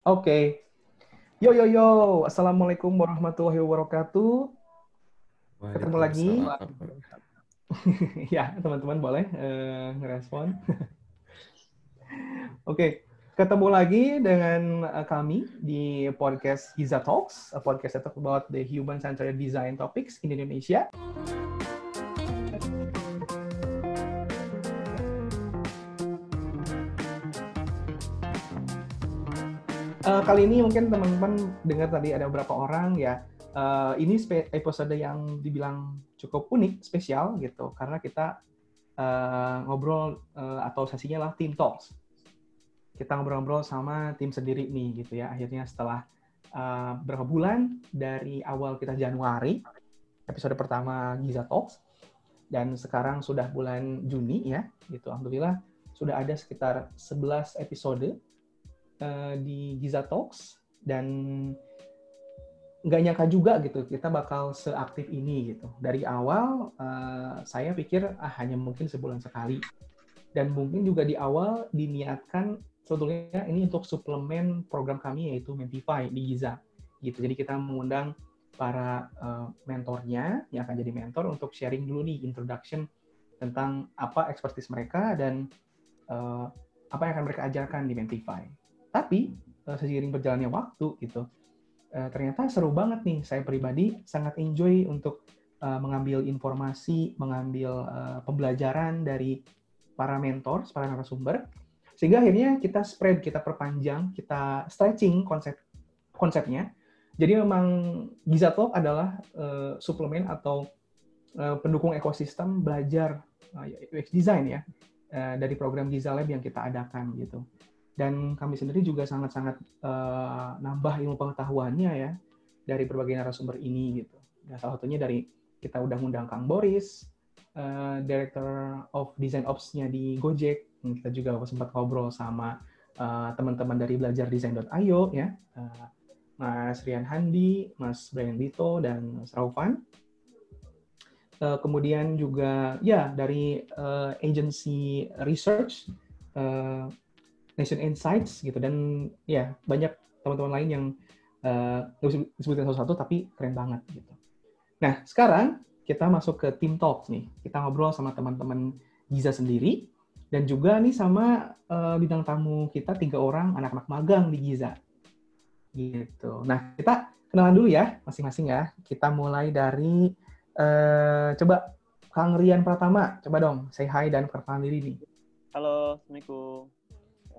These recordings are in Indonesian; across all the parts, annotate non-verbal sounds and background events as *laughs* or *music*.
Oke. Yo yo yo. Assalamualaikum warahmatullahi wabarakatuh. Ketemu lagi. *laughs* ya, teman-teman boleh uh, ngerespon. *laughs* Oke, ketemu lagi dengan uh, kami di podcast Giza Talks, a podcast that talk about the human-centered design topics in Indonesia. Uh, kali ini mungkin teman-teman dengar tadi ada beberapa orang ya. Uh, ini episode yang dibilang cukup unik, spesial gitu, karena kita uh, ngobrol uh, atau sesinya lah team talks. Kita ngobrol-ngobrol sama tim sendiri nih gitu ya. Akhirnya setelah uh, berapa bulan dari awal kita Januari, episode pertama Giza Talks, dan sekarang sudah bulan Juni ya, gitu. Alhamdulillah sudah ada sekitar 11 episode uh, di Giza Talks dan nggak nyangka juga gitu kita bakal seaktif ini gitu. Dari awal uh, saya pikir ah hanya mungkin sebulan sekali. Dan mungkin juga di awal diniatkan sebetulnya ini untuk suplemen program kami yaitu Mentify di Giza gitu. Jadi kita mengundang para uh, mentornya yang akan jadi mentor untuk sharing dulu nih introduction tentang apa expertise mereka dan uh, apa yang akan mereka ajarkan di Mentify tapi uh, seiring berjalannya waktu gitu, uh, ternyata seru banget nih. Saya pribadi sangat enjoy untuk uh, mengambil informasi, mengambil pembelajaran dari para mentor, para narasumber, sehingga akhirnya kita spread, kita perpanjang, kita stretching konsep konsepnya. Jadi memang Giza Talk adalah uh, suplemen atau uh, pendukung ekosistem belajar uh, UX design ya uh, dari program Giza Lab yang kita adakan gitu dan kami sendiri juga sangat-sangat uh, nambah ilmu pengetahuannya ya dari berbagai narasumber ini gitu. Ya, salah satunya dari kita udah ngundang Kang Boris, uh, Director of Design Ops-nya di Gojek. Kita juga sempat ngobrol sama uh, teman-teman dari belajardesign.io ya, uh, Mas Rian Handi, Mas Brian Dito, dan Mas Raufan. Uh, kemudian juga ya dari uh, agency research uh, Nation Insights gitu dan ya banyak teman-teman lain yang uh, disebutin satu-satu tapi keren banget gitu. Nah sekarang kita masuk ke Team Talks nih. Kita ngobrol sama teman-teman Giza sendiri dan juga nih sama uh, bintang tamu kita tiga orang anak-anak magang di Giza. Gitu. Nah kita kenalan dulu ya masing-masing ya. Kita mulai dari uh, coba Kang Rian Pratama, coba dong say hi dan perkenalan diri nih. Halo, Assalamualaikum.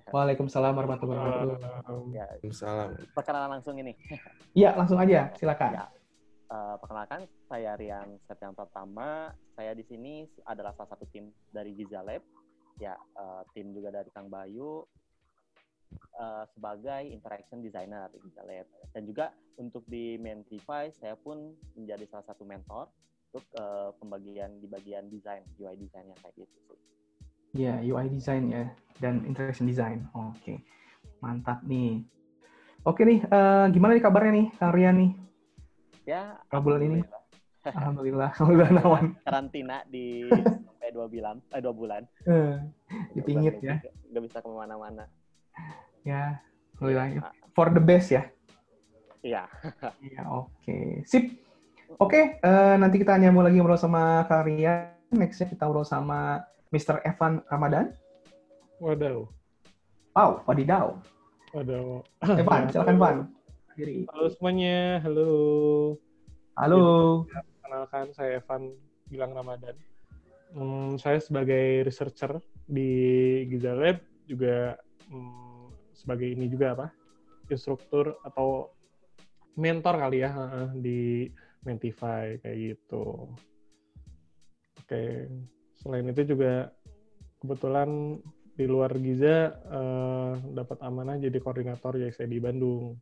Waalaikumsalam warahmatullahi wabarakatuh. Ya, Waalaikumsalam. Perkenalan langsung ini. Iya, langsung aja. Silakan. Ya. Uh, perkenalkan, saya Rian Septian Pratama. Saya di sini adalah salah satu tim dari Giza Lab. Ya, uh, tim juga dari Kang Bayu uh, sebagai interaction designer di Giza Lab. Dan juga untuk di Mentify, saya pun menjadi salah satu mentor untuk uh, pembagian di bagian desain, UI desainnya kayak gitu sih. Ya, UI design ya dan interaction design. Oke, okay. mantap nih. Oke nih, uh, gimana nih kabarnya nih, Kang Rian nih? Ya. bulan ini? *laughs* Alhamdulillah, alhamdulillah nawan. Karantina di sampai dua bulan, eh dua bulan. Uh, dipingit ya. Gak bisa ke mana-mana. Ya, alhamdulillah. Ya. For the best ya. Iya. Iya, oke. Okay. Sip. Oke, okay, uh, eh, nanti kita nyambung lagi ngobrol sama Kang Rian. Nextnya kita ngobrol sama Mr. Evan Ramadan. Waduh. Wow, wadidaw. Waduh. Evan, *laughs* silakan Evan. Halo semuanya, halo. Halo. Ya, kenalkan, saya Evan Gilang Ramadan. Hmm, saya sebagai researcher di Giza Lab, juga hmm, sebagai ini juga apa, instruktur atau mentor kali ya di Mentify kayak gitu. Oke. Selain itu juga kebetulan di luar Giza uh, dapat amanah jadi koordinator YXE di Bandung.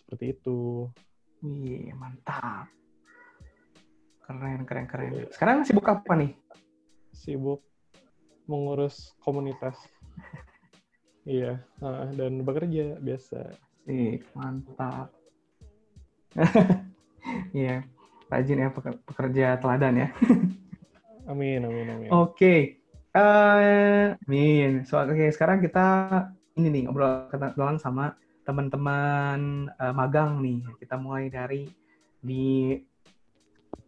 Seperti itu. Wih, mantap. Keren, keren, keren. Iya. Sekarang sibuk apa nih? Sibuk mengurus komunitas. *laughs* iya, uh, dan bekerja biasa. Sih, mantap. *laughs* Iya, rajin ya pekerja teladan ya. *laughs* Amin, amin, amin. Oke. Okay. Uh, eh, amin. So, oke, okay, sekarang kita ini nih ngobrol kenalan sama teman-teman uh, magang nih. Kita mulai dari di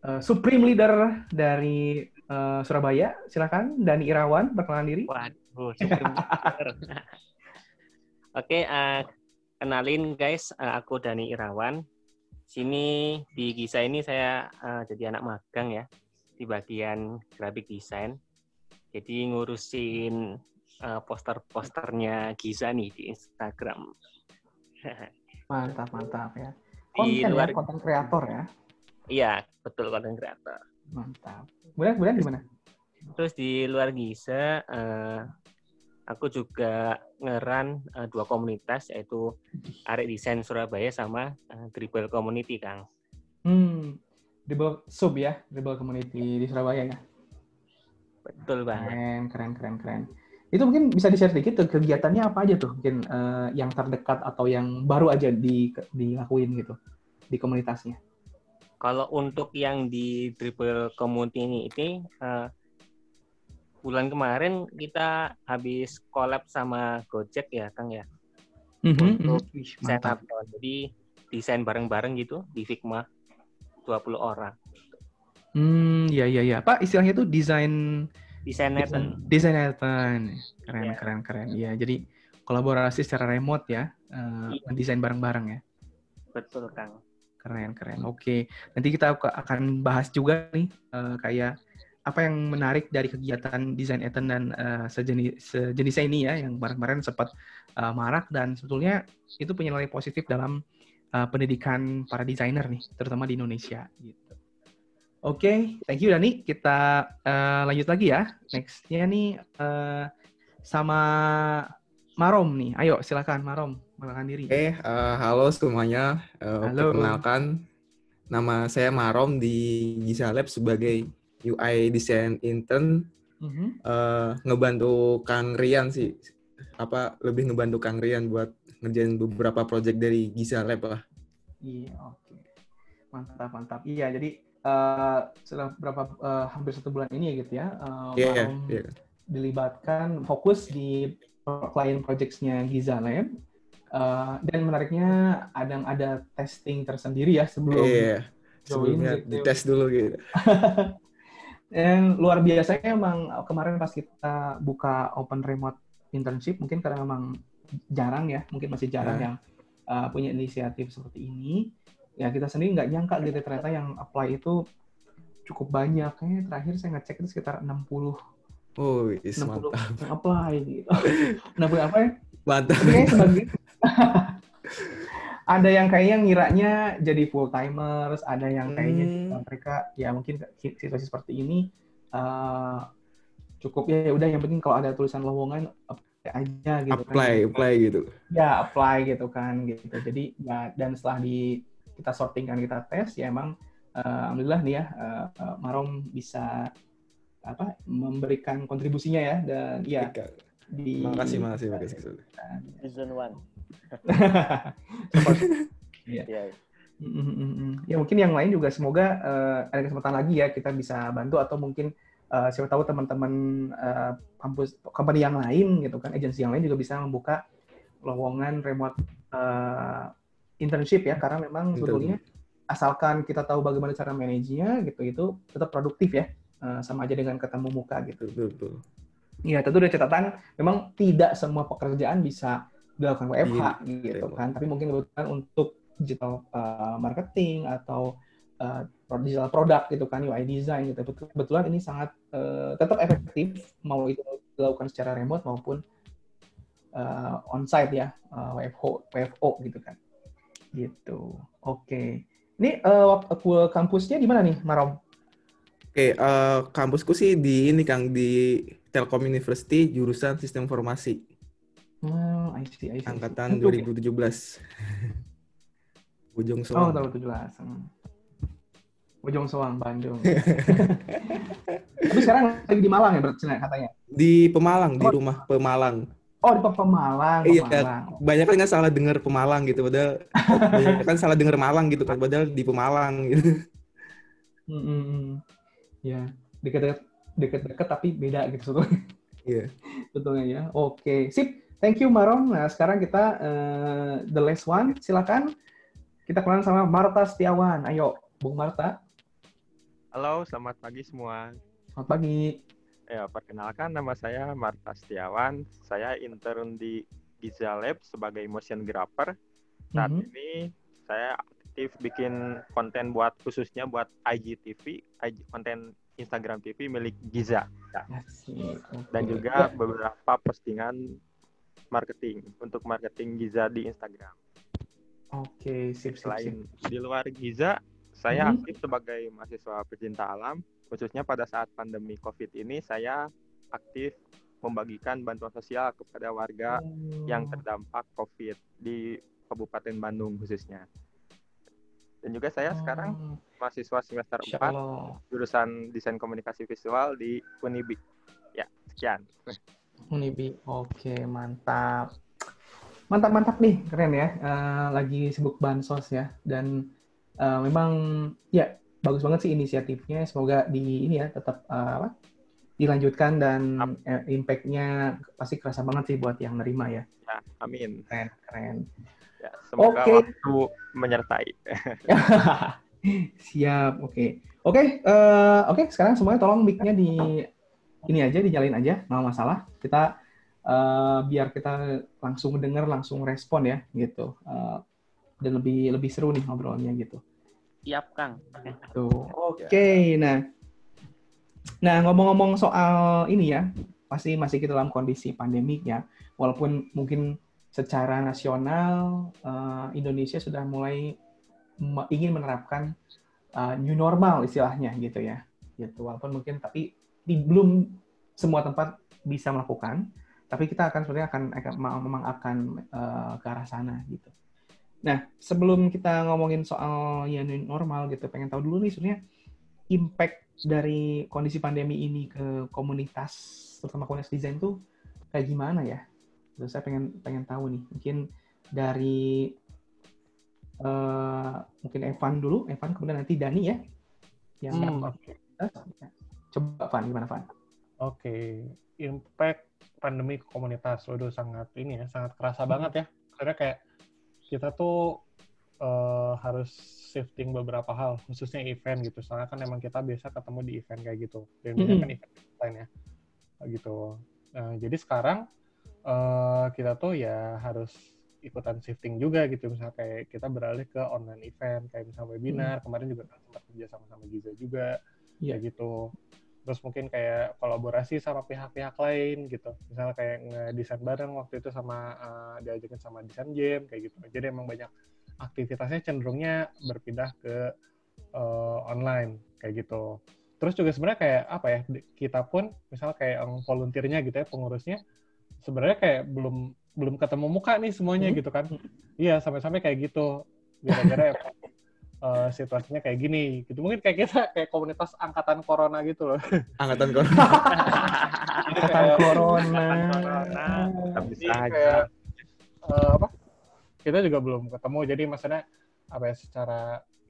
uh, Supreme Leader dari uh, Surabaya. Silakan Dani Irawan perkenalan diri. Waduh, Supreme Leader. *laughs* Oke, uh, kenalin guys, uh, aku Dani Irawan. Sini di Gisa ini saya uh, jadi anak magang ya di bagian graphic design. Jadi ngurusin uh, poster-posternya Giza nih di Instagram. *laughs* mantap, mantap ya. Konten di ya, luar ya, konten kreator ya. Iya, betul konten kreator. Mantap. Kemudian, kemudian gimana? Terus di luar Giza, uh, aku juga ngeran uh, dua komunitas yaitu Arek Desain Surabaya sama uh, Dribble Community, Kang. Hmm, Dribble Sub ya, Dribble Community di Surabaya ya. Betul banget. Keren, keren, keren, keren. Itu mungkin bisa di-share sedikit tuh kegiatannya apa aja tuh mungkin uh, yang terdekat atau yang baru aja di dilakuin gitu di komunitasnya. Kalau untuk yang di Dribble Community ini, ini uh, bulan kemarin kita habis collab sama Gojek ya, Kang ya. Mm-hmm, untuk mm-hmm. setup. Jadi desain bareng-bareng gitu di Figma 20 orang. Hmm, ya ya ya. Pak istilahnya itu desain desain Nathan. Desain Nathan. Keren yeah. keren keren. Iya, jadi kolaborasi secara remote ya. Uh, yeah. desain bareng-bareng ya. Betul, Kang. Keren keren. Oke. Nanti kita akan bahas juga nih uh, kayak apa yang menarik dari kegiatan desain Ethan dan uh, sejenis sejenisnya ini ya yang kemarin-kemarin sempat uh, marak dan sebetulnya itu punya nilai positif dalam uh, pendidikan para desainer nih, terutama di Indonesia gitu. Oke, okay, thank you Dani. Kita uh, lanjut lagi ya. Nextnya nih uh, sama Marom nih. Ayo silakan Marom, perkenalkan diri. Oke, okay, uh, halo semuanya. Uh, halo. Perkenalkan, nama saya Marom di Gisa Lab sebagai UI Design Intern. Uh -huh. uh, ngebantu Kang Rian sih. Apa lebih ngebantu Kang Rian buat ngerjain beberapa project dari Gisa Lab lah. Iya, oke. Okay. Mantap, mantap. Iya, jadi uh, setelah berapa uh, hampir satu bulan ini gitu ya, uh, yeah, yeah. dilibatkan fokus di klien projects-nya Giza Lab. Uh, dan menariknya ada ada testing tersendiri ya sebelum yeah, sebelumnya gitu. dites dulu gitu. *laughs* dan luar biasanya emang kemarin pas kita buka open remote internship mungkin karena memang jarang ya, mungkin masih jarang nah. yang uh, punya inisiatif seperti ini ya kita sendiri nggak nyangka gitu ternyata yang apply itu cukup banyak kayaknya terakhir saya ngecek itu sekitar 60 Oh, is 60 mantap. yang apply gitu. *laughs* 60 apa ya? Mantap. sebagai *laughs* ada yang kayaknya ngiranya jadi full timers, ada yang kayaknya hmm. mereka ya mungkin situasi seperti ini uh, cukup ya, ya udah yang penting kalau ada tulisan lowongan aja gitu apply, kan. Apply gitu. Ya, apply gitu kan gitu. Jadi ya dan setelah di kita sortingkan kita tes ya emang uh, alhamdulillah nih ya uh, Marom bisa apa memberikan kontribusinya ya dan ya di makasih makasih makasih season one *laughs* ya. Yeah. ya mungkin yang lain juga semoga uh, ada kesempatan lagi ya kita bisa bantu atau mungkin uh, siapa tahu teman-teman uh, kampus company yang lain gitu kan agensi yang lain juga bisa membuka lowongan remote uh, internship ya. Karena memang sebetulnya asalkan kita tahu bagaimana cara manajinya gitu itu tetap produktif ya. Uh, sama aja dengan ketemu muka gitu. Betul. Iya tentu ada catatan memang tidak semua pekerjaan bisa dilakukan WFH iya, gitu kan. Tapi mungkin kebetulan untuk digital uh, marketing atau uh, digital produk gitu kan UI design gitu kebetulan ini sangat uh, tetap efektif mau itu dilakukan secara remote maupun uh, onsite ya uh, WFO WFO gitu kan gitu oke okay. Ini uh, kampusnya di mana nih, Marom? Oke, okay, uh, eh, kampusku sih di ini Kang di Telkom University jurusan Sistem Informasi. Hmm, I see, I see. Angkatan Untuk 2017. Ujung Soang. Oh, tahun 17. Hmm. Ujung Soang, Bandung. *laughs* Tapi sekarang lagi di Malang ya berarti katanya? Di Pemalang, oh. di rumah Pemalang. Oh di Pemalang. Iya, banyak kan salah dengar Pemalang gitu, padahal banyak kan salah dengar Malang gitu kan, padahal di Pemalang gitu. Hmm, hmm. ya dekat-dekat dekat-dekat tapi beda gitu sebetulnya. Iya. Betulnya ya. Oke, sip. Thank you Marom. Nah, sekarang kita uh, the last one. Silakan kita kenalan sama Marta Setiawan. Ayo, Bung Marta. Halo, selamat pagi semua. Selamat pagi. Ya, perkenalkan nama saya Marta Setiawan. Saya intern di Giza Lab sebagai motion grapher. Saat mm -hmm. ini saya aktif bikin konten buat khususnya buat IGTV, IG, konten Instagram TV milik Giza. Ya. Dan juga beberapa postingan marketing untuk marketing Giza di Instagram. Oke, sip, sip, Selain sip. di luar Giza, saya hmm. aktif sebagai mahasiswa pecinta alam, khususnya pada saat pandemi COVID ini saya aktif membagikan bantuan sosial kepada warga oh. yang terdampak COVID di Kabupaten Bandung khususnya. Dan juga saya oh. sekarang mahasiswa semester Insya 4 jurusan Desain Komunikasi Visual di Unibi. Ya, sekian. Unibi. Oke, mantap. Mantap mantap nih, keren ya. Uh, lagi sibuk bansos ya dan uh, memang ya bagus banget sih inisiatifnya. Semoga di ini ya tetap uh, apa? dilanjutkan dan uh, impact-nya pasti kerasa banget sih buat yang nerima ya. Ya, amin. Keren, keren. Ya, semoga okay. waktu menyertai. *laughs* Siap, oke. Okay. Oke, okay, uh, oke. Okay, sekarang semuanya tolong mic-nya di ini aja, dinyalin aja, nggak masalah. Kita uh, biar kita langsung dengar, langsung respon ya, gitu. Uh, dan lebih lebih seru nih ngobrolnya gitu. Siap, Kang. Tuh, oke. Okay. Nah, nah ngomong-ngomong soal ini ya, pasti masih kita dalam kondisi pandemik ya. Walaupun mungkin secara nasional uh, Indonesia sudah mulai ingin menerapkan uh, new normal istilahnya gitu ya gitu walaupun mungkin tapi di, belum semua tempat bisa melakukan tapi kita akan sebenarnya akan, akan memang akan uh, ke arah sana gitu nah sebelum kita ngomongin soal ya new normal gitu pengen tahu dulu nih sebenarnya impact dari kondisi pandemi ini ke komunitas terutama komunitas desain tuh kayak gimana ya Terus saya pengen pengen tahu nih, mungkin dari uh, mungkin Evan dulu, Evan kemudian nanti Dani ya. Yang hmm. coba Evan gimana Evan? Oke, okay. impact pandemi komunitas udah sangat ini ya, sangat kerasa hmm. banget ya. Karena kayak kita tuh uh, harus shifting beberapa hal, khususnya event gitu. Soalnya kan emang kita biasa ketemu di event kayak gitu. Dan -hmm. kan event lain ya, gitu. Nah, jadi sekarang uh, kita tuh ya harus ikutan shifting juga gitu misalnya kayak kita beralih ke online event kayak misalnya webinar hmm. kemarin juga kan sempat kerja sama sama Giza juga yeah. ya gitu terus mungkin kayak kolaborasi sama pihak-pihak lain gitu. Misalnya kayak ngedesain bareng waktu itu sama uh, diajakin sama desain game kayak gitu. Jadi emang banyak aktivitasnya cenderungnya berpindah ke uh, online kayak gitu. Terus juga sebenarnya kayak apa ya kita pun misalnya kayak volunteernya gitu ya pengurusnya sebenarnya kayak belum belum ketemu muka nih semuanya hmm. gitu kan. Iya sampai-sampai kayak gitu. Gara-gara *laughs* uh, situasinya kayak gini gitu. Mungkin kayak kita kayak komunitas angkatan corona gitu loh. Angkatan corona. *laughs* Angkatan corona. bisa kayak uh, apa? Kita juga belum ketemu jadi maksudnya apa ya secara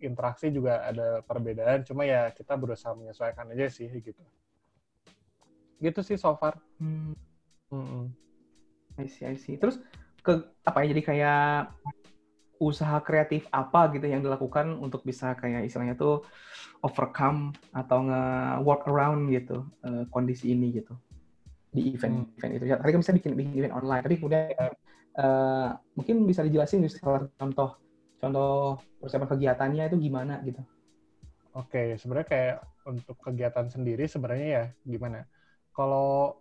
interaksi juga ada perbedaan. Cuma ya kita berusaha menyesuaikan aja sih gitu. Gitu sih so far. Hmm. Hmm. I see, I see. Terus ke apa ya jadi kayak usaha kreatif apa gitu yang dilakukan untuk bisa kayak istilahnya tuh overcome atau nge-work around gitu uh, kondisi ini gitu di event hmm. event itu. Tadi kan bisa bikin, bikin event online, tapi kemudian uh, mungkin bisa dijelasin salah contoh contoh persiapan kegiatannya itu gimana gitu. Oke, sebenarnya kayak untuk kegiatan sendiri sebenarnya ya gimana? Kalau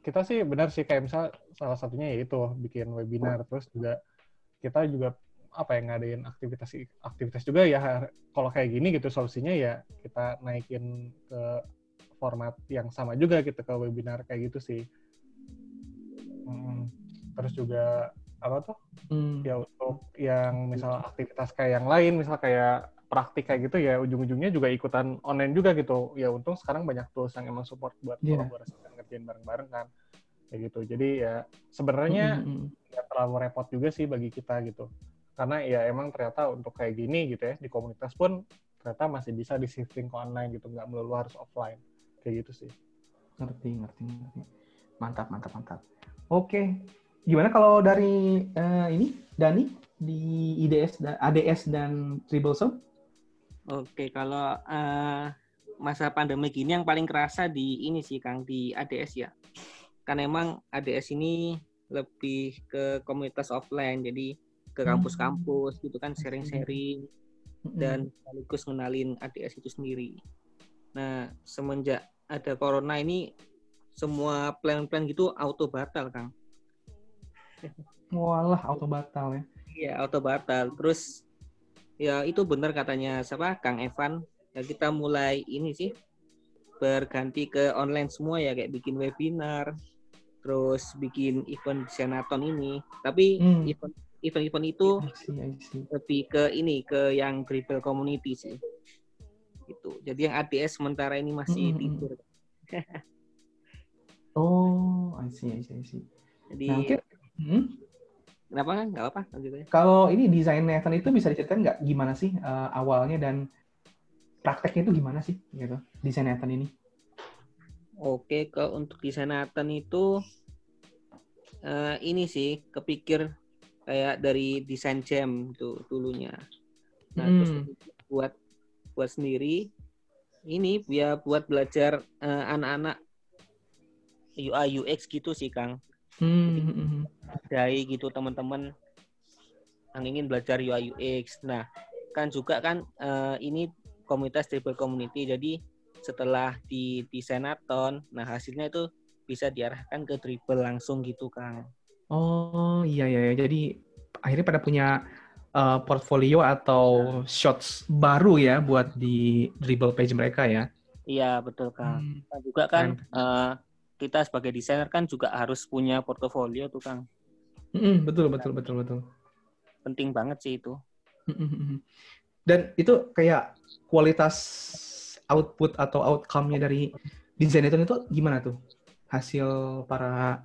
kita sih benar sih kayak misal salah satunya ya itu bikin webinar terus juga kita juga apa ya ngadain aktivitas aktivitas juga ya kalau kayak gini gitu solusinya ya kita naikin ke format yang sama juga gitu ke webinar kayak gitu sih hmm, terus juga apa tuh hmm. ya untuk yang misal aktivitas kayak yang lain misal kayak praktik kayak gitu ya ujung-ujungnya juga ikutan online juga gitu ya untung sekarang banyak tools yang emang support buat yeah. kolaborasi dan ngerjain bareng-bareng kan kayak gitu jadi ya sebenarnya nggak mm -hmm. terlalu repot juga sih bagi kita gitu karena ya emang ternyata untuk kayak gini gitu ya di komunitas pun ternyata masih bisa di shifting ke online gitu nggak melulu harus offline. Kayak gitu sih. Ngerti ngerti ngerti. Mantap mantap mantap. Oke. Gimana kalau dari uh, ini Dani di IDS dan ADS dan Soap? Oke, kalau uh, masa pandemi gini yang paling kerasa di ini sih Kang di ADS ya. Kan emang ADS ini lebih ke komunitas offline, jadi ke kampus-kampus gitu kan sharing-sharing dan sekaligus ngenalin ADS itu sendiri. Nah, semenjak ada corona ini semua plan-plan gitu auto batal, Kang. Walah, auto batal ya. Iya, auto batal. Terus ya itu benar katanya siapa? Kang Evan. Ya kita mulai ini sih berganti ke online semua ya kayak bikin webinar, terus bikin event senaton ini. Tapi hmm. event event-event itu I see, I see. lebih ke ini ke yang dribble community sih. Gitu. Jadi yang ADS sementara ini masih hmm. tidur. *laughs* oh, I see, I see, I see. Jadi nah, mungkin, hmm? Kenapa kan? Gak apa gitu ya. Kalau ini desain Nathan itu bisa diceritain nggak gimana sih uh, awalnya dan prakteknya itu gimana sih gitu desain Nathan ini? Oke, kalau untuk desain Nathan itu uh, ini sih kepikir kayak dari desain jam tuh dulunya. Nah, hmm. terus buat buat sendiri ini biar buat belajar uh, anak-anak UI UX gitu sih Kang. Hmm. hmm, hmm, hmm dari gitu teman-teman yang ingin belajar UI UX. Nah, kan juga kan uh, ini komunitas dribble community. Jadi setelah di desainaton, nah hasilnya itu bisa diarahkan ke dribble langsung gitu, Kang. Oh, iya iya, iya. jadi akhirnya pada punya uh, portfolio atau nah. shots baru ya buat di dribble page mereka ya. Iya, betul, Kang. Hmm. Nah, juga kan uh, kita sebagai desainer kan juga harus punya portofolio tuh, Kang. Mm, betul betul betul betul. Penting banget sih itu. Dan itu kayak kualitas output atau outcome-nya dari desain itu itu gimana tuh? Hasil para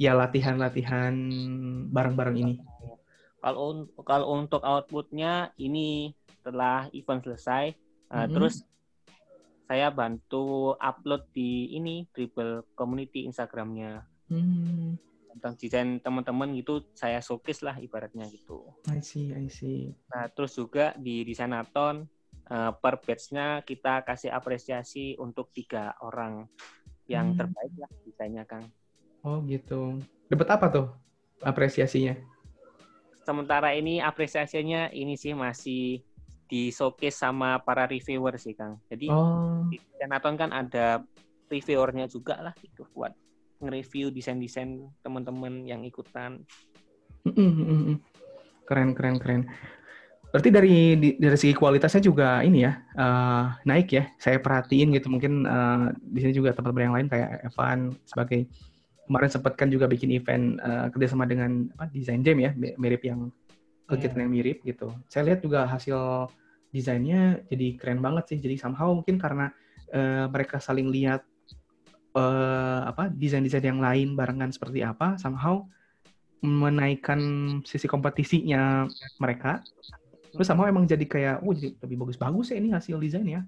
ya latihan-latihan bareng-bareng ini. Kalau kalau untuk outputnya ini setelah event selesai, mm-hmm. uh, terus saya bantu upload di ini dribble community Instagramnya. Mm tentang desain teman-teman gitu saya showcase lah ibaratnya gitu. I see, I see. Nah terus juga di desainaton uh, per batch-nya kita kasih apresiasi untuk tiga orang yang hmm. terbaik lah desainnya Kang. Oh gitu. Dapat apa tuh apresiasinya? Sementara ini apresiasinya ini sih masih di showcase sama para reviewer sih Kang. Jadi oh. di kan ada reviewernya juga lah itu buat nge-review desain-desain teman-teman yang ikutan. Keren, keren, keren. Berarti dari dari segi kualitasnya juga ini ya uh, naik ya. Saya perhatiin gitu mungkin uh, di sini juga tempat yang lain kayak Evan sebagai kemarin sempat kan juga bikin event uh, kerjasama dengan apa, desain jam ya mirip yang kegiatan yeah. yang mirip gitu. Saya lihat juga hasil desainnya jadi keren banget sih. Jadi somehow mungkin karena uh, mereka saling lihat uh, apa desain-desain yang lain barengan seperti apa somehow menaikkan sisi kompetisinya mereka terus somehow emang jadi kayak oh jadi lebih bagus-bagus ya ini hasil desainnya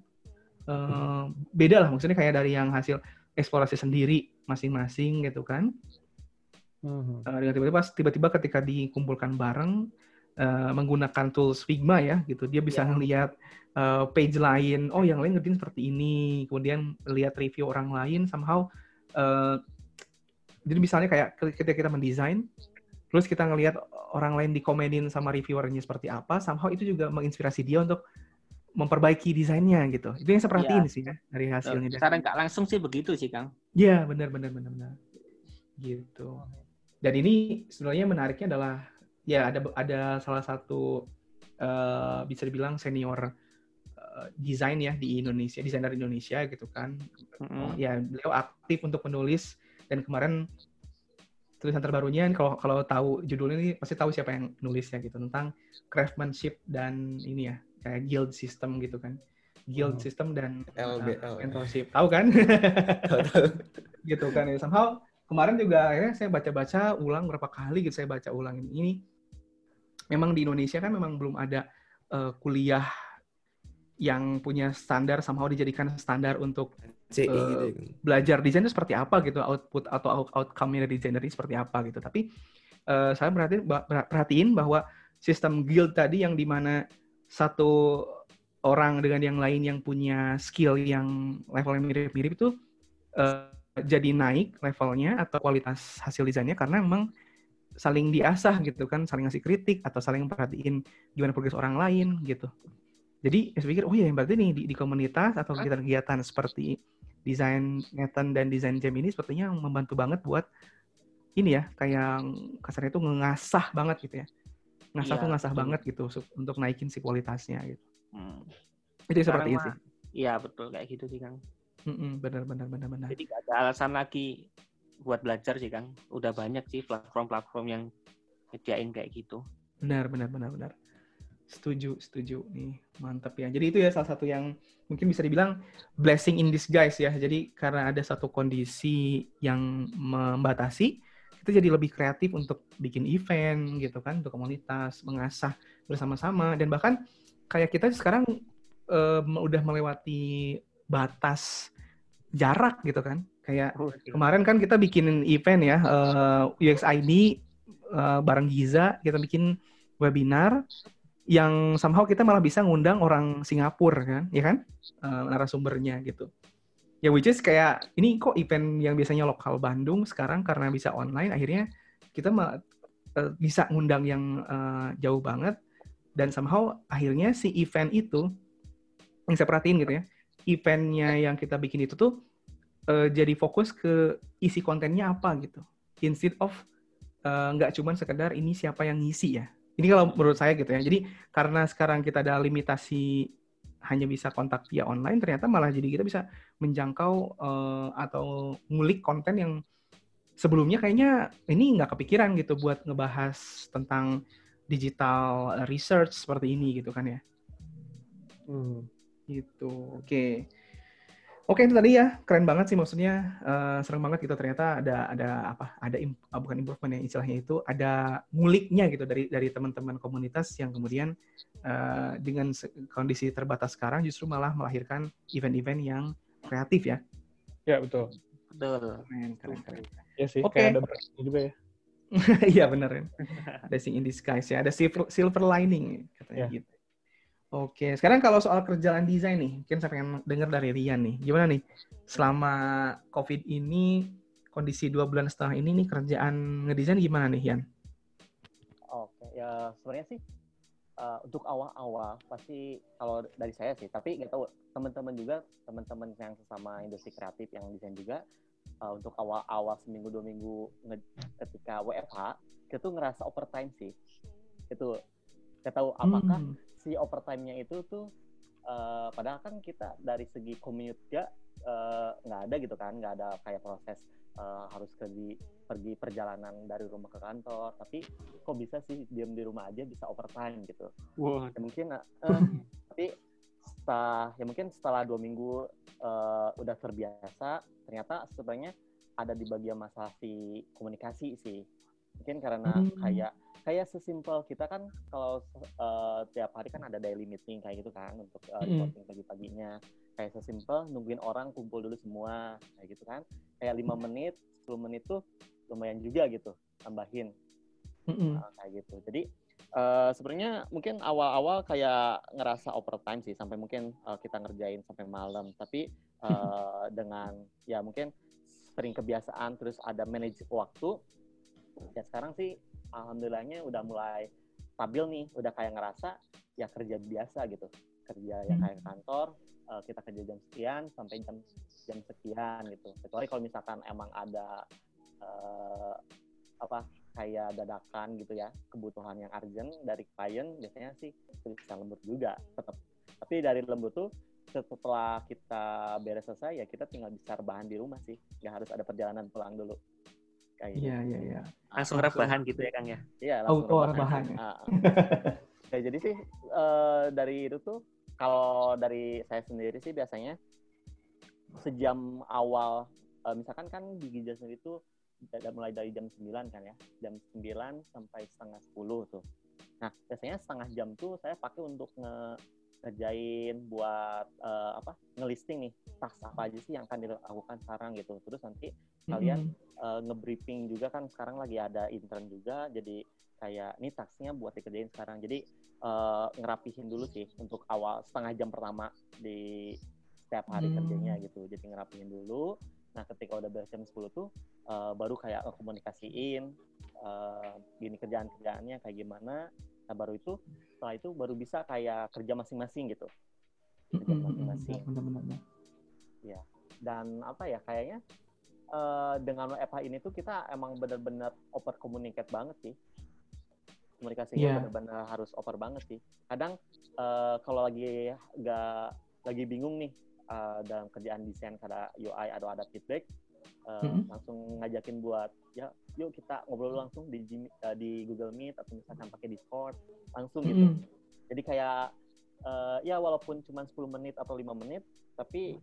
uh, beda lah maksudnya kayak dari yang hasil eksplorasi sendiri masing-masing gitu kan. Uh, dengan tiba-tiba tiba-tiba ketika dikumpulkan bareng uh, menggunakan tools Figma ya gitu. Dia bisa yeah. ngelihat uh, page lain, oh yang lain ngertiin seperti ini, kemudian lihat review orang lain somehow uh, jadi misalnya kayak ketika kita mendesain, terus kita ngelihat orang lain dikomenin sama reviewernya seperti apa, somehow itu juga menginspirasi dia untuk memperbaiki desainnya gitu. Itu yang saya perhatiin ya. sih ya dari hasilnya. Secara nggak langsung sih begitu sih Kang. Iya benar benar benar benar. Gitu. Dan ini sebenarnya menariknya adalah ya ada ada salah satu uh, bisa dibilang senior Eh, desain ya di Indonesia, desainer Indonesia gitu kan. Mm-hmm. Ya beliau aktif untuk menulis dan kemarin tulisan terbarunya kalau kalau tahu judulnya ini pasti tahu siapa yang nulisnya gitu tentang craftsmanship dan ini ya kayak guild system gitu kan. Guild hmm. system dan LBL uh, mentorship. Tahu kan? *laughs* gitu kan ya. Somehow kemarin juga akhirnya saya baca-baca ulang berapa kali gitu saya baca ulang ini. ini memang di Indonesia kan memang belum ada uh, kuliah yang punya standar somehow dijadikan standar untuk CI uh, gitu. Ya, belajar desain itu seperti apa gitu output atau out outcome dari desainer ini seperti apa gitu tapi uh, saya perhatiin, perhatiin bahwa sistem guild tadi yang di mana satu orang dengan yang lain yang punya skill yang levelnya mirip-mirip itu uh, jadi naik levelnya atau kualitas hasil desainnya karena memang saling diasah gitu kan, saling ngasih kritik atau saling perhatiin gimana progres orang lain gitu. Jadi saya pikir, oh iya berarti nih di, di komunitas atau kegiatan-kegiatan seperti desain Nathan dan desain Jam ini sepertinya membantu banget buat ini ya, kayak kasarnya itu ngasah banget gitu ya. Ngasah iya, tuh ngasah betul. banget gitu untuk naikin si kualitasnya gitu. Hmm. Itu seperti itu sih. Iya betul kayak gitu sih Kang. Mm-mm, benar benar benar benar. Jadi gak ada alasan lagi buat belajar sih Kang. Udah banyak sih platform-platform yang nyediain kayak gitu. Benar benar benar benar. Setuju, setuju nih. Mantap ya. Jadi itu ya salah satu yang mungkin bisa dibilang blessing in disguise ya. Jadi karena ada satu kondisi yang membatasi, kita jadi lebih kreatif untuk bikin event gitu kan, untuk komunitas, mengasah bersama-sama dan bahkan kayak kita sekarang uh, udah melewati batas jarak gitu kan. Kayak oh, iya. kemarin kan kita bikin event ya uh, eh, UXID uh, eh, bareng Giza, kita bikin webinar yang somehow kita malah bisa ngundang orang Singapura kan, ya kan? Uh, narasumbernya gitu. Ya which is kayak ini kok event yang biasanya lokal Bandung sekarang karena bisa online akhirnya kita uh, bisa ngundang yang uh, jauh banget. Dan somehow akhirnya si event itu yang saya perhatiin gitu ya eventnya yang kita bikin itu tuh uh, jadi fokus ke isi kontennya apa gitu. Instead of nggak uh, cuman sekedar ini siapa yang ngisi ya. Ini kalau menurut saya gitu ya. Jadi karena sekarang kita ada limitasi hanya bisa kontak via online ternyata malah jadi kita bisa menjangkau uh, atau ngulik konten yang sebelumnya kayaknya ini nggak kepikiran gitu buat ngebahas tentang digital research seperti ini gitu kan ya. Hmm. Gitu. Oke. Okay. Oke itu tadi ya keren banget sih maksudnya uh, serem banget gitu ternyata ada ada apa ada im, uh, bukan improvement ya istilahnya itu ada nguliknya gitu dari dari teman-teman komunitas yang kemudian uh, dengan kondisi terbatas sekarang justru malah melahirkan event-event yang kreatif ya. Ya betul. Betul. Keren keren keren. Ya sih. Oke. Okay. Kayak ada juga ya. *laughs* Iya benar ya. Blessing in disguise ya. Ada silver, silver lining katanya yeah. gitu. Oke, sekarang kalau soal kerjaan desain nih, mungkin saya pengen dengar dari Rian nih. Gimana nih selama COVID ini, kondisi dua bulan setengah ini nih kerjaan ngedesain gimana nih, Rian? Oke, ya sebenarnya sih uh, untuk awal-awal pasti kalau dari saya sih, tapi nggak tahu teman-teman juga, teman-teman yang sesama industri kreatif yang desain juga, uh, untuk awal-awal seminggu dua minggu ketika WFH, kita tuh ngerasa overtime sih. Itu, nggak tahu apakah hmm si overtime-nya itu tuh uh, padahal kan kita dari segi commute ya uh, nggak ada gitu kan nggak ada kayak proses uh, harus pergi pergi perjalanan dari rumah ke kantor tapi kok bisa sih diam di rumah aja bisa overtime gitu wow. ya mungkin uh, *laughs* tapi setelah ya mungkin setelah dua minggu uh, udah terbiasa ternyata sebenarnya ada di bagian masalah si komunikasi sih mungkin karena hmm. kayak kayak sesimpel kita kan kalau uh, tiap hari kan ada daily meeting kayak gitu kan untuk uh, reporting pagi-paginya. Kayak sesimpel nungguin orang kumpul dulu semua kayak gitu kan. Kayak lima menit 10 menit tuh lumayan juga gitu tambahin. Uh, kayak gitu. Jadi uh, sebenarnya mungkin awal-awal kayak ngerasa overtime sih sampai mungkin uh, kita ngerjain sampai malam. Tapi uh, *laughs* dengan ya mungkin sering kebiasaan terus ada manage waktu ya sekarang sih alhamdulillahnya udah mulai stabil nih udah kayak ngerasa ya kerja biasa gitu. Kerja ya hmm. kayak kantor uh, kita kerja jam sekian sampai jam jam sekian gitu. Kecuali kalau misalkan emang ada uh, apa kayak dadakan gitu ya kebutuhan yang urgent dari klien biasanya sih bisa lembut juga tetap tapi dari lembut tuh setelah kita beres selesai ya kita tinggal bisa bahan di rumah sih. Nggak harus ada perjalanan pulang dulu kayak iya gitu. iya. Iya langsung rebahan gitu ya kang ya? Iya oh, langsung oh, rebahan, ya. Ah. *laughs* ya jadi sih uh, dari itu tuh kalau dari saya sendiri sih biasanya sejam awal uh, misalkan kan di Giza sendiri itu mulai dari jam 9 kan ya? Jam 9 sampai setengah 10 tuh. Nah biasanya setengah jam tuh saya pakai untuk nge ngerjain buat uh, apa ngelisting nih tas apa aja sih yang akan dilakukan sekarang gitu. Terus nanti kalian mm-hmm. uh, ngebriefing juga kan sekarang lagi ada intern juga jadi kayak ini tasnya buat dikerjain sekarang. Jadi uh, ngerapihin dulu sih untuk awal setengah jam pertama di setiap hari mm. kerjanya gitu. Jadi ngerapihin dulu. Nah ketika udah beres jam 10 tuh uh, baru kayak komunikasiin uh, gini kerjaan kerjaannya kayak gimana. Nah baru itu setelah itu baru bisa kayak kerja masing-masing gitu. Kerja masing-masing. ya dan apa ya kayaknya uh, dengan WFH ini tuh kita emang benar-benar oper communicate banget sih komunikasinya yeah. benar-benar harus oper banget sih kadang uh, kalau lagi gak lagi bingung nih uh, dalam kerjaan desain kada UI atau ada feedback uh, mm -hmm. langsung ngajakin buat ya yuk kita ngobrol langsung di uh, di Google Meet atau misalkan pakai Discord langsung mm -hmm. gitu jadi kayak uh, ya walaupun cuma 10 menit atau lima menit tapi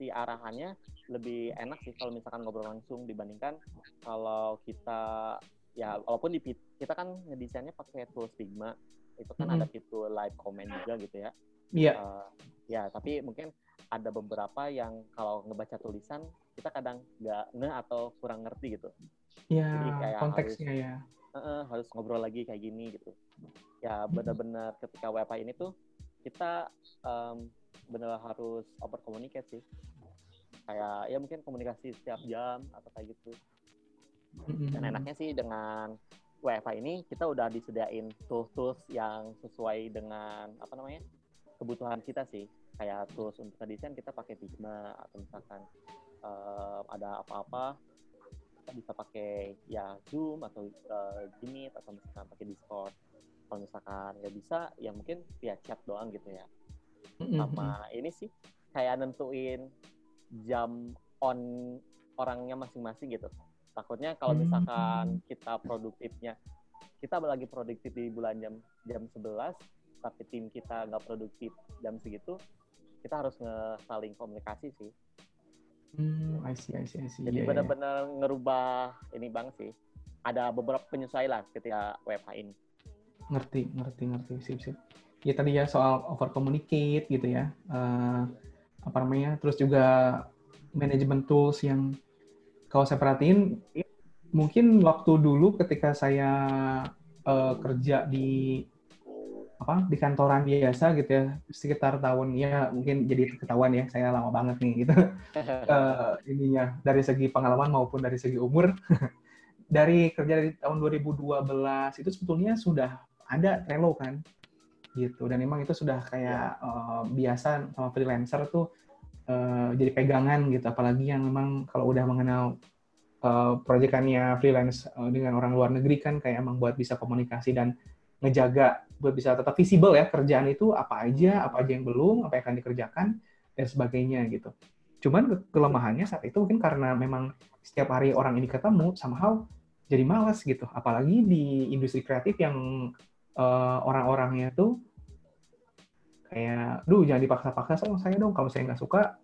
si arahannya lebih enak sih kalau misalkan ngobrol langsung dibandingkan kalau kita ya walaupun di kita kan ngedesainnya pakai tools Figma itu kan mm -hmm. ada fitur live comment juga gitu ya iya yeah. uh, ya tapi mungkin ada beberapa yang kalau ngebaca tulisan kita kadang nggak nge atau kurang ngerti gitu. Ya, Jadi kayak konteksnya harus, ya. Uh, uh, harus ngobrol lagi kayak gini gitu. Ya benar-benar ketika WiFi ini tuh kita um, benar harus open communicate sih. Kayak ya mungkin komunikasi setiap jam atau kayak gitu. Dan enaknya sih dengan WiFi ini kita udah disediain tools-tools yang sesuai dengan apa namanya kebutuhan kita sih kayak tools untuk desain kita pakai Figma atau misalkan uh, ada apa-apa kita bisa pakai ya Zoom atau uh, Meet atau misalkan pakai Discord kalau misalkan nggak bisa ya mungkin via chat doang gitu ya sama ini sih kayak nentuin jam on orangnya masing-masing gitu takutnya kalau misalkan kita produktifnya kita lagi produktif di bulan jam jam 11 tapi tim kita nggak produktif jam segitu kita harus nge saling komunikasi sih. Hmm, I see, I see, I see. Jadi yeah, iya. benar-benar yeah. ngerubah ini banget sih. Ada beberapa penyesuaian ketika WFH ini. Ngerti, ngerti, ngerti, sip, sip. Ya tadi ya soal over communicate gitu ya. Uh, apa namanya? Terus juga manajemen tools yang kalau saya perhatiin mungkin waktu dulu ketika saya uh, kerja di apa di kantoran biasa gitu ya sekitar tahun ya mungkin jadi ketahuan ya saya lama banget nih gitu uh, *laughs* ininya dari segi pengalaman maupun dari segi umur *laughs* dari kerja dari tahun 2012 itu sebetulnya sudah ada Trello kan gitu dan memang itu sudah kayak uh, biasa sama freelancer tuh uh, jadi pegangan gitu apalagi yang memang kalau udah mengenal uh, proyekannya freelance uh, dengan orang luar negeri kan kayak emang buat bisa komunikasi dan ngejaga buat bisa tetap visible ya kerjaan itu apa aja, apa aja yang belum, apa yang akan dikerjakan dan sebagainya gitu. Cuman kelemahannya saat itu mungkin karena memang setiap hari orang ini ketemu, somehow jadi malas gitu. Apalagi di industri kreatif yang uh, orang-orangnya tuh kayak, duh jangan dipaksa-paksa sama saya dong. Kalau saya nggak suka,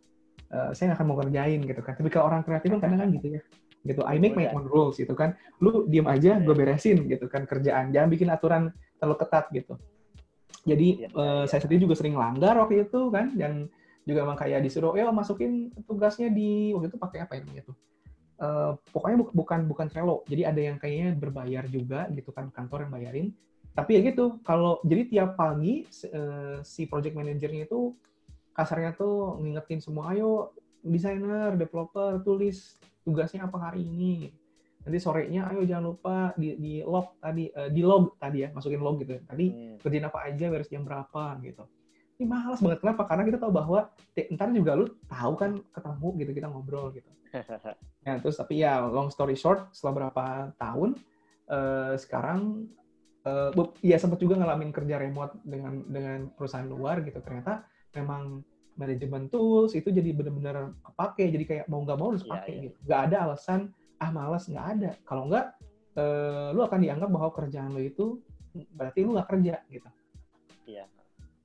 uh, saya nggak akan mau kerjain gitu kan. Tapi kalau orang kreatif kan kadang kan gitu ya gitu. I make my own rules gitu kan. Lu diem aja, gue beresin gitu kan kerjaan. Jangan bikin aturan terlalu ketat gitu. Jadi ya, uh, ya. saya sendiri juga sering langgar waktu itu kan dan juga emang kayak disuruh, ya masukin tugasnya di waktu itu pakai apa ya tuh. Uh, pokoknya bu bukan bukan Trello. Jadi ada yang kayaknya berbayar juga gitu kan kantor yang bayarin. Tapi ya gitu, kalau jadi tiap pagi uh, si project manajernya itu kasarnya tuh ngingetin semua, ayo desainer, developer, tulis tugasnya apa hari ini? Nanti sorenya ayo jangan lupa di, di log tadi uh, di log tadi ya masukin log gitu tadi hmm. kerjain apa aja beres jam berapa gitu. Ini malas banget. Kenapa? Karena kita tahu bahwa ntar juga lu tahu kan ketemu gitu kita ngobrol gitu. *laughs* Ya terus tapi ya long story short setelah berapa tahun uh, sekarang uh, ya sempat juga ngalamin kerja remote dengan dengan perusahaan luar gitu. Ternyata memang manajemen tools itu jadi benar-benar kepake jadi kayak mau nggak mau harus pakai yeah, yeah. gitu. Nggak ada alasan ah malas nggak ada. Kalau nggak eh, lu akan dianggap bahwa kerjaan lu itu berarti lu nggak kerja gitu. Iya. Yeah.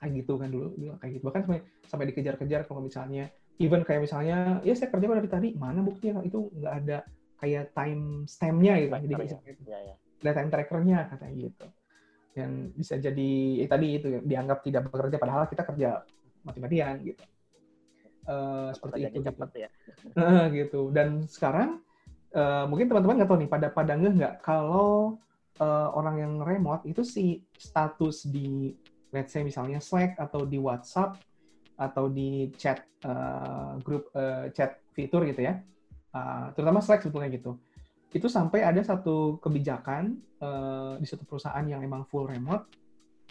kayak gitu kan dulu dulu kayak gitu. Bahkan sampai sampai dikejar-kejar kalau misalnya even kayak misalnya ya saya kerja dari tadi mana buktinya? Itu nggak ada kayak time stamp-nya gitu jadi ya. ya, ya. Time trackernya katanya gitu yang bisa jadi eh, tadi itu dianggap tidak bekerja padahal kita kerja mati-matian gitu. Uh, seperti itu gitu. ya. Uh, gitu. Dan sekarang uh, mungkin teman-teman nggak tahu nih pada pada nggak kalau uh, orang yang remote itu si status di let's say misalnya Slack atau di WhatsApp atau di chat uh, grup uh, chat fitur gitu ya. Uh, terutama Slack sebetulnya gitu itu sampai ada satu kebijakan uh, di satu perusahaan yang emang full remote,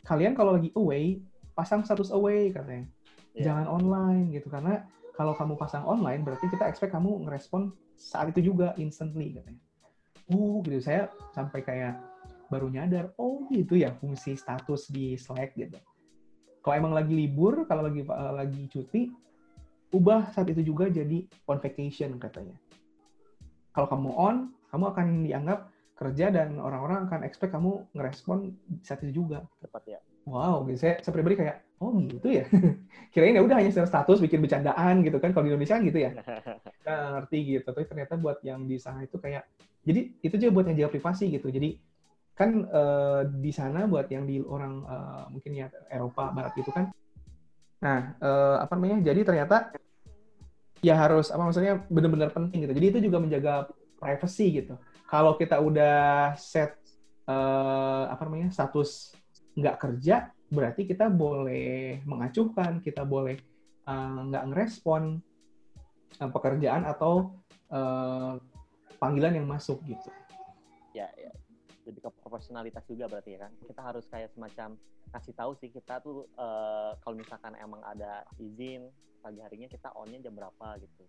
kalian kalau lagi away pasang status away katanya, yeah. jangan online gitu karena kalau kamu pasang online berarti kita expect kamu ngerespon saat itu juga instantly katanya. Oh gitu saya sampai kayak baru nyadar, oh gitu ya fungsi status di Slack gitu. Kalau emang lagi libur, kalau lagi uh, lagi cuti, ubah saat itu juga jadi on vacation katanya. Kalau kamu on, kamu akan dianggap kerja dan orang-orang akan expect kamu ngerespon saat itu juga. Tepat ya. Wow, gitu. Saya, saya pribadi kayak, oh gitu ya. *laughs* Kirain ya udah hanya status bikin bercandaan gitu kan. Kalau di Indonesia gitu ya. *laughs* Kita ngerti gitu. Tapi ternyata buat yang di sana itu kayak, jadi itu juga buat yang jaga privasi gitu. Jadi kan uh, di sana buat yang di orang uh, mungkin ya Eropa Barat gitu kan. Nah, uh, apa namanya? Jadi ternyata ya harus apa maksudnya benar-benar penting gitu. Jadi itu juga menjaga privacy gitu. Kalau kita udah set uh, apa namanya status nggak kerja, berarti kita boleh mengacuhkan, kita boleh uh, nggak ngerespon uh, pekerjaan atau uh, panggilan yang masuk gitu. Ya, ya. Jadi ke profesionalitas juga berarti ya kan. Kita harus kayak semacam kasih tahu sih kita tuh uh, kalau misalkan emang ada izin pagi harinya kita onnya jam berapa gitu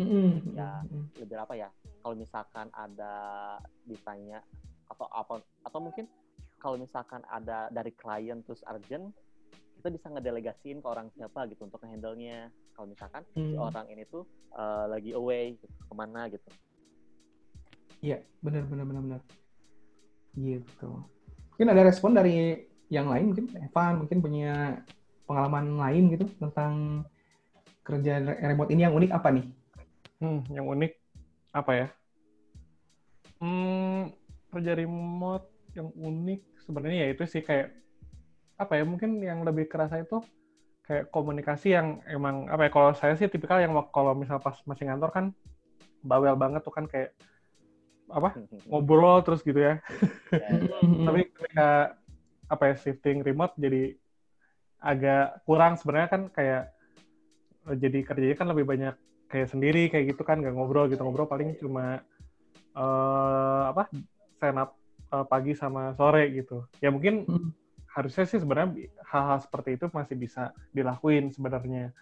mm-hmm. ya. Lebih apa ya kalau misalkan ada ditanya atau apa atau mungkin kalau misalkan ada dari klien terus urgent kita bisa ngedelegasiin ke orang siapa gitu untuk handle-nya kalau misalkan mm. si orang ini tuh uh, lagi away gitu, ke mana gitu. Iya benar benar benar benar. Gitu. Mungkin ada respon dari yang lain mungkin Evan mungkin punya pengalaman lain gitu tentang kerja remote ini yang unik apa nih Hmm, yang unik apa ya? Hmm, kerja remote yang unik sebenarnya ya itu sih kayak apa ya mungkin yang lebih kerasa itu kayak komunikasi yang emang apa ya kalau saya sih tipikal yang kalau misal pas masih ngantor kan bawel banget tuh kan kayak apa *laughs* ngobrol terus gitu ya. *laughs* Tapi ketika apa ya shifting remote jadi agak kurang sebenarnya kan kayak jadi kerjanya kan lebih banyak kayak sendiri kayak gitu kan nggak ngobrol gitu. Ngobrol paling cuma uh, apa stand up uh, pagi sama sore gitu. Ya mungkin hmm. harusnya sih sebenarnya hal-hal seperti itu masih bisa dilakuin sebenarnya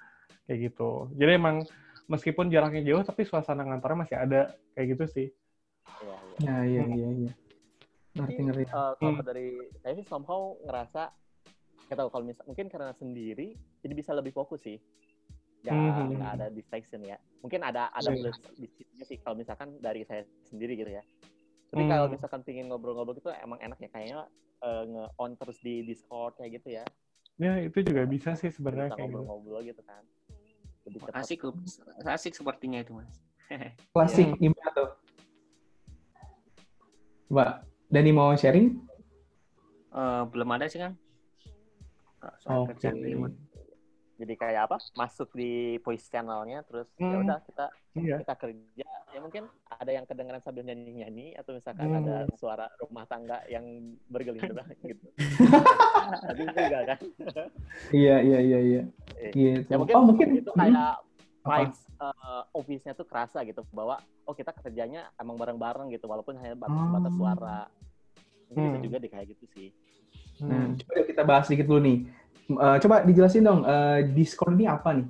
kayak gitu. Jadi emang meskipun jaraknya jauh tapi suasana ngantornya masih ada kayak gitu sih. Ya iya iya iya ngerti ngerti. uh, kalau hmm. dari saya sih somehow ngerasa kita tahu kalau misal mungkin karena sendiri jadi bisa lebih fokus sih nggak mm -hmm. ada distraction ya mungkin ada ada yeah. plus di situ sih kalau misalkan dari saya sendiri gitu ya tapi mm. kalau misalkan pingin ngobrol-ngobrol gitu emang enak ya kayaknya uh, nge on terus di Discord kayak gitu ya ya itu juga bisa sih sebenarnya kayak gitu. ngobrol-ngobrol gitu. gitu kan lebih cepat. asik asik sepertinya itu mas *laughs* klasik yeah. gimana tuh Mbak Dani mau sharing uh, belum ada sih kan oh, kerjaan okay jadi kayak apa masuk di voice channelnya terus ya hmm. ya udah kita iya. kita kerja ya mungkin ada yang kedengeran sambil nyanyi nyanyi atau misalkan hmm. ada suara rumah tangga yang bergelinda *laughs* gitu *laughs* tapi enggak kan iya iya iya iya eh, gitu. ya mungkin, oh mungkin itu kayak vibes uh, office-nya tuh kerasa gitu bahwa oh kita kerjanya emang bareng-bareng gitu walaupun hanya batas-batas oh. suara gitu hmm. juga di kayak gitu sih nah coba kita bahas sedikit dulu nih Uh, coba dijelasin dong, uh, Discord ini apa nih?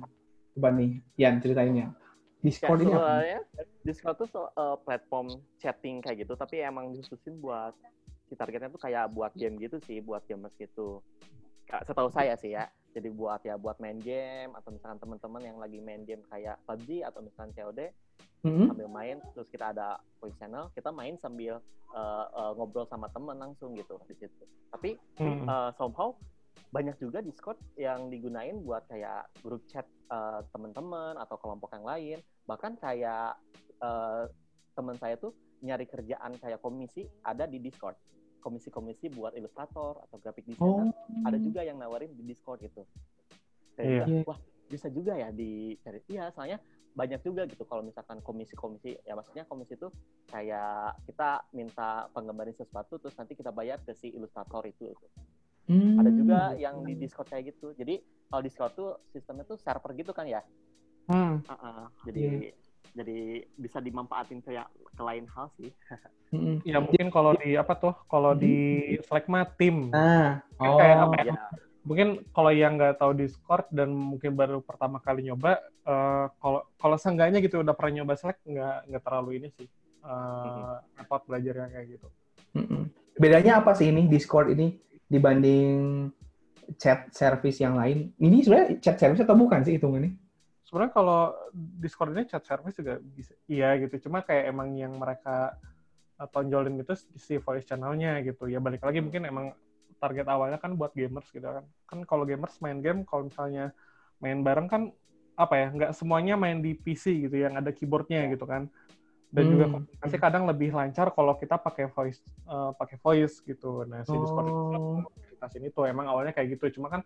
Coba nih, Yan ceritainnya. Discord ya, ini apa? Ya, Discord tuh so, uh, platform chatting kayak gitu, tapi emang dikhususin buat si targetnya tuh kayak buat game gitu sih, buat gamers gitu. Setahu saya sih ya. Jadi buat ya buat main game atau misalkan teman-teman yang lagi main game kayak PUBG atau misalkan COD mm-hmm. sambil main terus kita ada voice channel, kita main sambil uh, uh, ngobrol sama teman langsung gitu di situ. Tapi mm-hmm. uh, somehow banyak juga Discord yang digunain buat kayak grup chat uh, teman-teman atau kelompok yang lain. Bahkan kayak uh, teman saya tuh nyari kerjaan kayak komisi ada di Discord. komisi-komisi buat ilustrator atau graphic designer, oh. ada juga yang nawarin di Discord gitu. Saya yeah. wah bisa juga ya di cari. Iya, soalnya banyak juga gitu kalau misalkan komisi-komisi ya maksudnya komisi itu kayak kita minta penggambarin sesuatu terus nanti kita bayar ke si ilustrator itu. Hmm. Ada juga yang di Discord kayak gitu. Jadi kalau Discord tuh sistemnya tuh server gitu kan ya. Hmm. Uh -uh. Jadi yeah. jadi bisa dimanfaatin ke ke lain hal sih. *laughs* Hmm. Ya mungkin kalau di apa tuh? Kalau hmm. di Slack mah tim. Ah. Oh. Kayak apa ya? ya. Mungkin kalau yang nggak tahu Discord dan mungkin baru pertama kali nyoba, uh, kalau kalau seenggaknya gitu udah pernah nyoba Slack nggak nggak terlalu ini sih. Uh, hmm. apa belajarnya kayak gitu. Hmm. Bedanya apa sih ini Discord ini? Dibanding chat service yang lain. Ini sebenarnya chat service atau bukan sih hitungannya? Sebenarnya kalau Discord ini chat service juga bisa, iya gitu. Cuma kayak emang yang mereka eh, tonjolin itu si voice channelnya gitu. Ya balik lagi mungkin emang target awalnya kan buat gamers gitu kan. Kan kalau gamers main game, kalau misalnya main bareng kan apa ya, nggak semuanya main di PC gitu yang ada keyboardnya gitu kan dan hmm. juga komunikasi kadang lebih lancar kalau kita pakai voice uh, pakai voice gitu nah si Discord oh. komunitas ini tuh emang awalnya kayak gitu cuma kan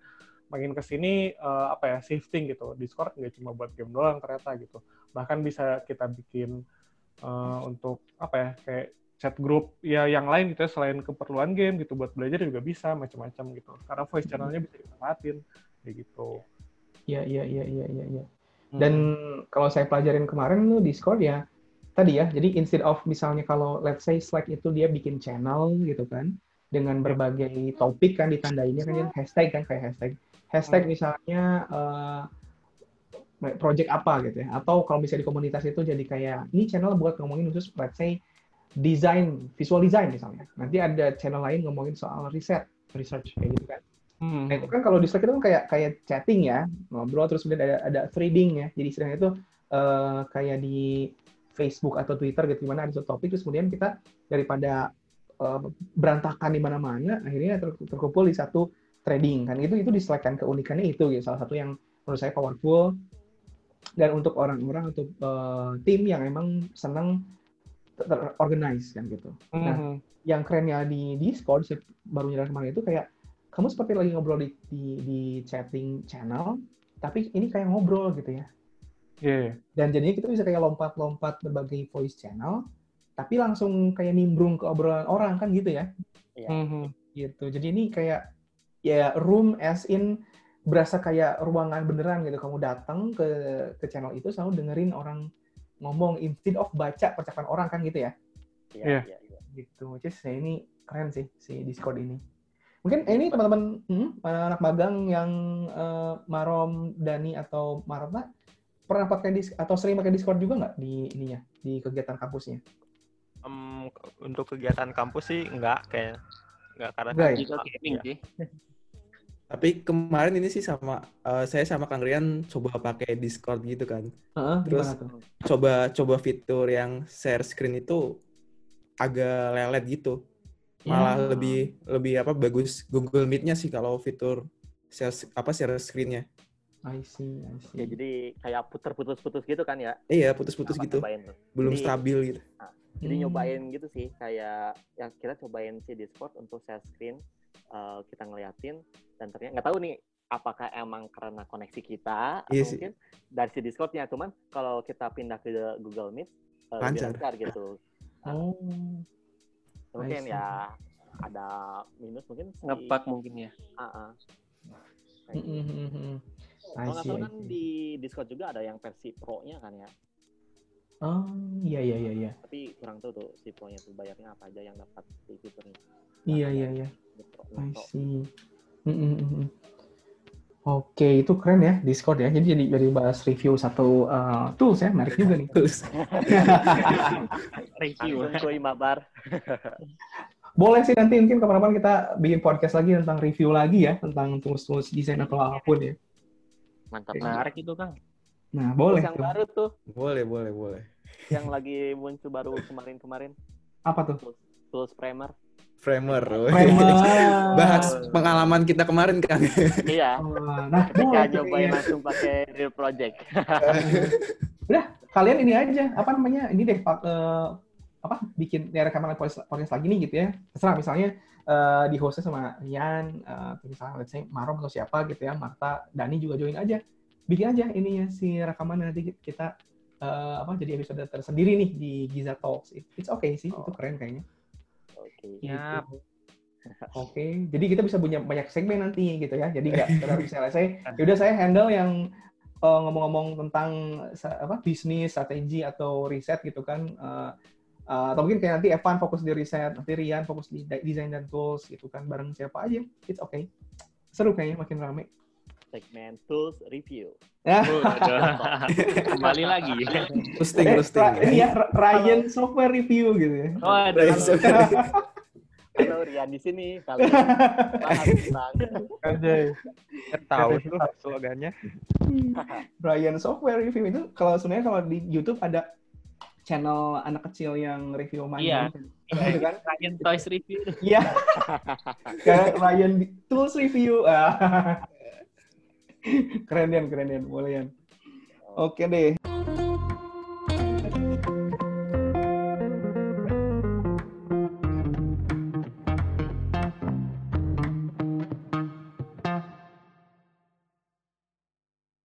makin ke sini uh, eh, apa ya shifting gitu Discord nggak cuma buat game doang ternyata gitu bahkan bisa kita bikin uh, untuk apa ya kayak chat group ya yang lain gitu ya selain keperluan game gitu buat belajar juga bisa macam-macam gitu karena voice channelnya bisa dimanfaatin kayak gitu iya iya iya iya iya ya. dan hmm. kalau saya pelajarin kemarin tuh Discord ya tadi ya, jadi instead of misalnya kalau let's say Slack itu dia bikin channel gitu kan, dengan berbagai topik kan ditandainnya kan hashtag kan kayak hashtag. Hashtag misalnya uh, project apa gitu ya. Atau kalau misalnya di komunitas itu jadi kayak ini channel buat ngomongin khusus let's say design, visual design misalnya. Nanti ada channel lain ngomongin soal riset, research kayak gitu kan. Hmm. Nah itu kan kalau di Slack itu kan kayak kayak chatting ya, ngobrol terus kemudian ada ada threading ya. Jadi istilahnya itu uh, kayak di Facebook atau Twitter gitu gimana ada satu topik terus kemudian kita daripada uh, berantakan di mana-mana akhirnya ter terkumpul di satu trading kan itu itu diselekan keunikannya itu gitu salah satu yang menurut saya powerful dan untuk orang-orang atau uh, tim yang emang senang terorganize kan gitu. Mm -hmm. Nah, mhm. yang kerennya di Discord baru nyadar kemarin itu kayak kamu seperti lagi ngobrol di, di di chatting channel, tapi ini kayak ngobrol gitu ya. Yeah. Dan jadinya kita bisa kayak lompat-lompat berbagai voice channel, tapi langsung kayak nimbrung ke obrolan orang kan gitu ya? Iya. Yeah. Mm-hmm. Gitu. Jadi ini kayak ya room as in berasa kayak ruangan beneran gitu. Kamu datang ke ke channel itu selalu dengerin orang ngomong instead of baca percakapan orang kan gitu ya? Iya. Yeah. Yeah. Yeah. Gitu. Jadi saya ini keren sih si Discord ini. Mungkin ini teman-teman hmm, anak magang yang uh, Marom, Dani atau Marta pernah pakai dis atau sering pakai Discord juga nggak di ininya di kegiatan kampusnya? Um, untuk kegiatan kampus sih nggak kayak nggak karena enggak, kan ya? gaming sih. *laughs* Tapi kemarin ini sih sama uh, saya sama Kang Rian coba pakai Discord gitu kan. Uh, Terus coba coba fitur yang share screen itu agak lelet gitu. Malah yeah. lebih lebih apa bagus Google Meet-nya sih kalau fitur share apa share screen-nya. I see, I see. Ya jadi kayak putus-putus-putus gitu kan ya? Iya putus-putus gitu. Belum jadi, stabil gitu. Nah, jadi hmm. nyobain gitu sih kayak yang kita cobain si Discord untuk share screen uh, kita ngeliatin dan ternyata nggak tahu nih apakah emang karena koneksi kita atau yes. Iya mungkin dari si Discordnya cuman kalau kita pindah ke Google Meet uh, lebih lancar gitu. Nah, *laughs* oh. Mungkin ya ada minus mungkin ngepak mungkin ya. Uh -uh. Kayak gitu. Kalau nggak salah kan di Discord juga ada yang versi Pro-nya kan ya? Oh, iya iya iya iya. Tapi kurang tahu tuh si Pro-nya tuh bayarnya apa aja yang dapat di fiturnya. Iya iya iya. I see. Mm -mm. Oke, itu keren ya Discord ya. Jadi jadi jadi bahas review satu uh, tools ya, menarik juga nih tools. *laughs* review. Kuy mabar. *laughs* Boleh sih nanti mungkin kapan-kapan kita bikin podcast lagi tentang review lagi ya, tentang tools-tools desain atau apa pun ya. Mantap menarik itu Kang. Nah, boleh. Yang tuh. baru tuh. Boleh, boleh, boleh. Yang lagi muncul baru kemarin-kemarin. Apa tuh? Tools, tools Framer. Framer. Framer. *laughs* Bahas pengalaman kita kemarin kan. iya. Oh, nah, kita nyobain langsung pakai Real Project. *laughs* Udah, kalian ini aja. Apa namanya? Ini deh, uh, apa bikin ya rekaman podcast, podcast lagi nih gitu ya terserah misalnya uh, di hostnya sama Rian uh, misalnya let's say Marom atau siapa gitu ya Marta Dani juga join aja bikin aja ininya si rekaman nanti kita uh, apa jadi episode tersendiri nih di Giza Talks it's okay sih oh. itu keren kayaknya oke okay. ya *laughs* Oke, okay. jadi kita bisa punya banyak segmen nanti gitu ya. Jadi nggak *laughs* sekedar misalnya saya, yaudah saya handle yang ngomong eh, ngomong-ngomong tentang apa bisnis, strategi atau riset gitu kan. Uh, uh, atau mungkin kayak nanti Evan fokus di riset, nanti Rian fokus di desain dan tools gitu kan. Bareng siapa aja, it's okay. Seru kayaknya makin rame. Segmen tools review. Ya. *laughs* Kembali lagi. Posting, eh, posting. Ini ya Ryan software review gitu ya. Oh, ada. *laughs* Halo Rian di sini. Kalian bahas tentang Anjay. Tahu tuh slogannya. Brian Software Review itu kalau sebenarnya kalau di YouTube ada channel anak kecil yang review main Iya. gitu kan? Ryan Toys Review. Iya. Kayak Ryan Tools Review. Ah. keren Yan, keren Yan. Boleh Yan. Oke deh.